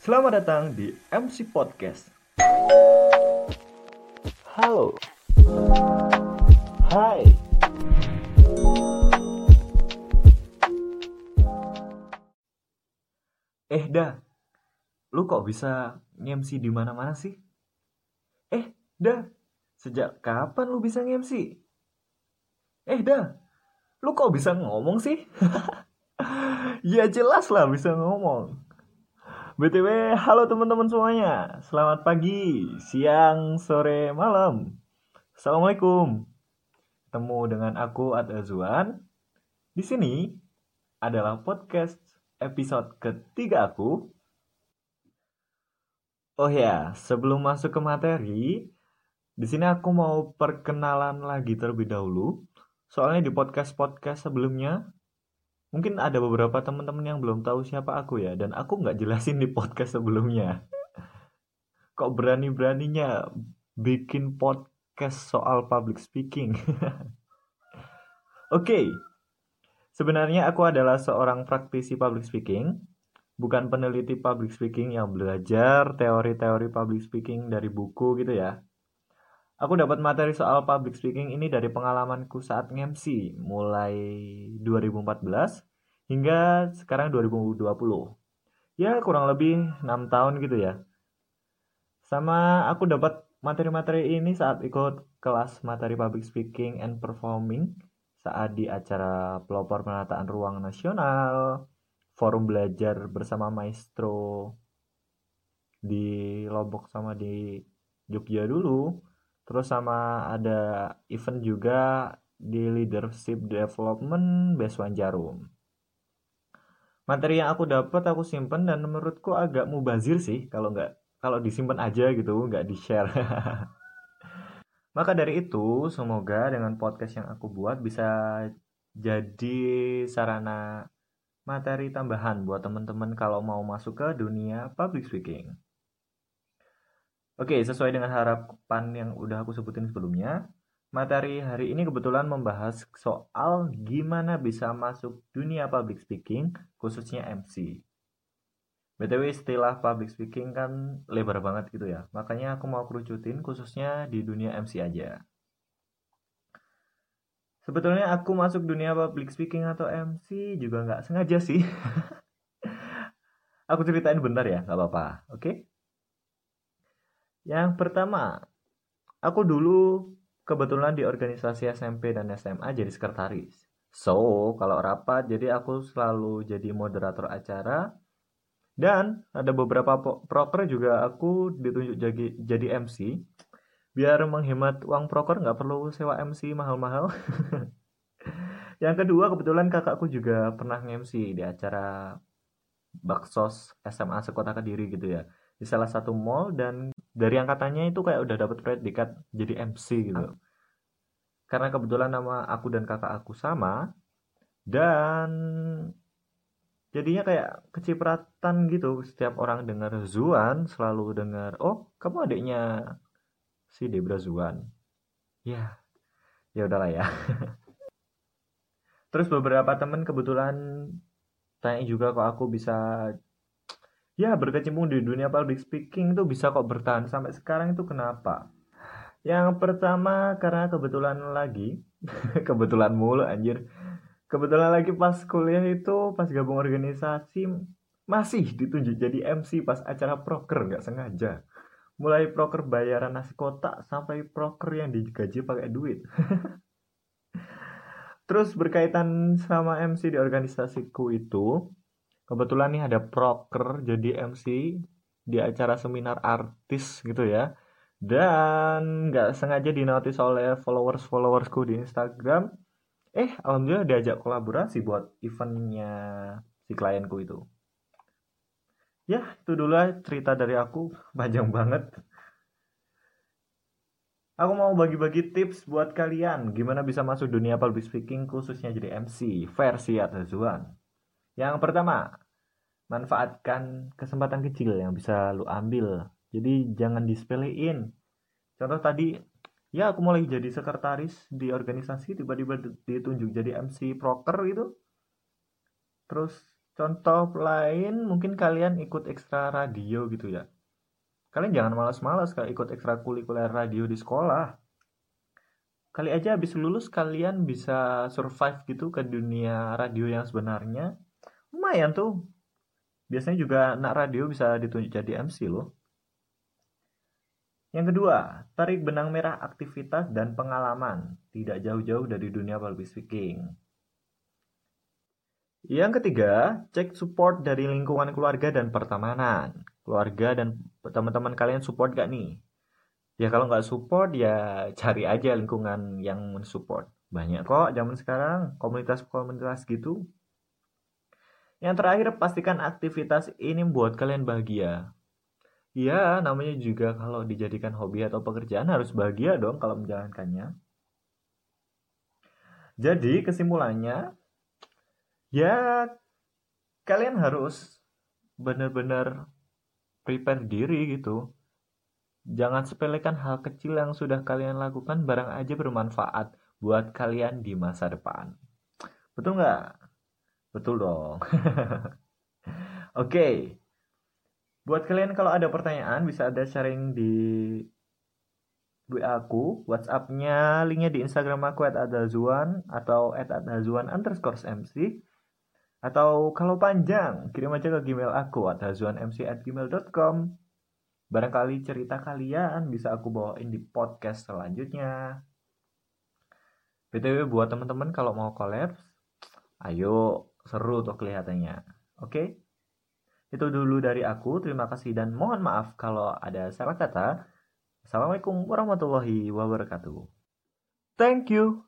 Selamat datang di MC Podcast. Halo. Hai. Eh, dah. Lu kok bisa nge-MC di mana-mana sih? Eh, dah. Sejak kapan lu bisa nge-MC? Eh, dah. Lu kok bisa ngomong sih? ya jelas lah bisa ngomong. BTW, halo teman-teman semuanya. Selamat pagi, siang, sore, malam. Assalamualaikum. Ketemu dengan aku Ad Azwan. Di sini adalah podcast episode ketiga aku. Oh ya, sebelum masuk ke materi, di sini aku mau perkenalan lagi terlebih dahulu. Soalnya di podcast-podcast sebelumnya mungkin ada beberapa teman-teman yang belum tahu siapa aku ya dan aku nggak jelasin di podcast sebelumnya kok berani-beraninya bikin podcast soal public speaking oke okay. sebenarnya aku adalah seorang praktisi public speaking bukan peneliti public speaking yang belajar teori-teori public speaking dari buku gitu ya Aku dapat materi soal public speaking ini dari pengalamanku saat nge-MC mulai 2014 hingga sekarang 2020. Ya kurang lebih 6 tahun gitu ya. Sama aku dapat materi-materi ini saat ikut kelas materi public speaking and performing saat di acara pelopor penataan ruang nasional, forum belajar bersama maestro di Lombok sama di Jogja dulu terus sama ada event juga di leadership development Beswan Jarum. Materi yang aku dapat aku simpen dan menurutku agak mubazir sih kalau nggak kalau disimpan aja gitu nggak di share maka dari itu semoga dengan podcast yang aku buat bisa jadi sarana materi tambahan buat teman-teman kalau mau masuk ke dunia public speaking Oke, sesuai dengan harapan yang udah aku sebutin sebelumnya, materi hari ini kebetulan membahas soal gimana bisa masuk dunia public speaking, khususnya MC. BTW istilah public speaking kan lebar banget gitu ya, makanya aku mau kerucutin khususnya di dunia MC aja. Sebetulnya aku masuk dunia public speaking atau MC juga nggak sengaja sih. aku ceritain bentar ya, nggak apa-apa, oke? Okay? Yang pertama, aku dulu kebetulan di organisasi SMP dan SMA jadi sekretaris. So, kalau rapat jadi aku selalu jadi moderator acara dan ada beberapa proker juga aku ditunjuk jadi, jadi MC biar menghemat uang proker nggak perlu sewa MC mahal-mahal. Yang kedua kebetulan kakakku juga pernah MC di acara Baksos SMA Sekota Kediri gitu ya di salah satu mall dan dari angkatannya itu kayak udah dapat predikat jadi MC gitu. Karena kebetulan nama aku dan kakak aku sama dan jadinya kayak kecipratan gitu. Setiap orang dengar Zuan selalu dengar oh kamu adiknya si Debra Zuan. Ya ya udahlah ya. Terus beberapa temen kebetulan tanya juga kok aku bisa ya berkecimpung di dunia public speaking itu bisa kok bertahan sampai sekarang itu kenapa? Yang pertama karena kebetulan lagi, kebetulan mulu anjir. Kebetulan lagi pas kuliah itu pas gabung organisasi masih ditunjuk jadi MC pas acara proker nggak sengaja. Mulai proker bayaran nasi kotak sampai proker yang digaji pakai duit. Terus berkaitan sama MC di organisasiku itu, kebetulan nih ada proker jadi MC di acara seminar artis gitu ya. Dan nggak sengaja dinotis oleh followers followersku di Instagram. Eh alhamdulillah diajak kolaborasi buat eventnya si klienku itu. Ya itu dulu cerita dari aku. Panjang banget. Aku mau bagi-bagi tips buat kalian. Gimana bisa masuk dunia public speaking khususnya jadi MC versi atas Zuan yang pertama, manfaatkan kesempatan kecil yang bisa lu ambil. Jadi jangan disepelein. Contoh tadi, ya aku mulai jadi sekretaris di organisasi, tiba-tiba ditunjuk jadi MC proker gitu. Terus contoh lain mungkin kalian ikut ekstra radio gitu ya kalian jangan malas-malas kalau ikut ekstrakurikuler radio di sekolah kali aja habis lulus kalian bisa survive gitu ke dunia radio yang sebenarnya lumayan tuh biasanya juga anak radio bisa ditunjuk jadi MC loh yang kedua, tarik benang merah aktivitas dan pengalaman, tidak jauh-jauh dari dunia public speaking. Yang ketiga, cek support dari lingkungan keluarga dan pertemanan. Keluarga dan teman-teman kalian support gak nih? Ya kalau nggak support ya cari aja lingkungan yang mensupport. Banyak kok zaman sekarang komunitas-komunitas gitu. Yang terakhir, pastikan aktivitas ini buat kalian bahagia. Iya, namanya juga kalau dijadikan hobi atau pekerjaan harus bahagia dong kalau menjalankannya. Jadi kesimpulannya, ya kalian harus benar-benar prepare diri gitu. Jangan sepelekan hal kecil yang sudah kalian lakukan barang aja bermanfaat buat kalian di masa depan. Betul nggak? Betul dong. Oke, okay. Buat kalian kalau ada pertanyaan bisa ada sharing di WA aku, WhatsAppnya, linknya di Instagram aku at adazuan atau at adazuan underscore MC. Atau kalau panjang, kirim aja ke Gmail aku at mc at gmail.com. Barangkali cerita kalian bisa aku bawain di podcast selanjutnya. BTW buat teman-teman kalau mau collab, ayo seru tuh kelihatannya. Oke? Okay? Itu dulu dari aku. Terima kasih dan mohon maaf kalau ada salah kata. Assalamualaikum warahmatullahi wabarakatuh. Thank you.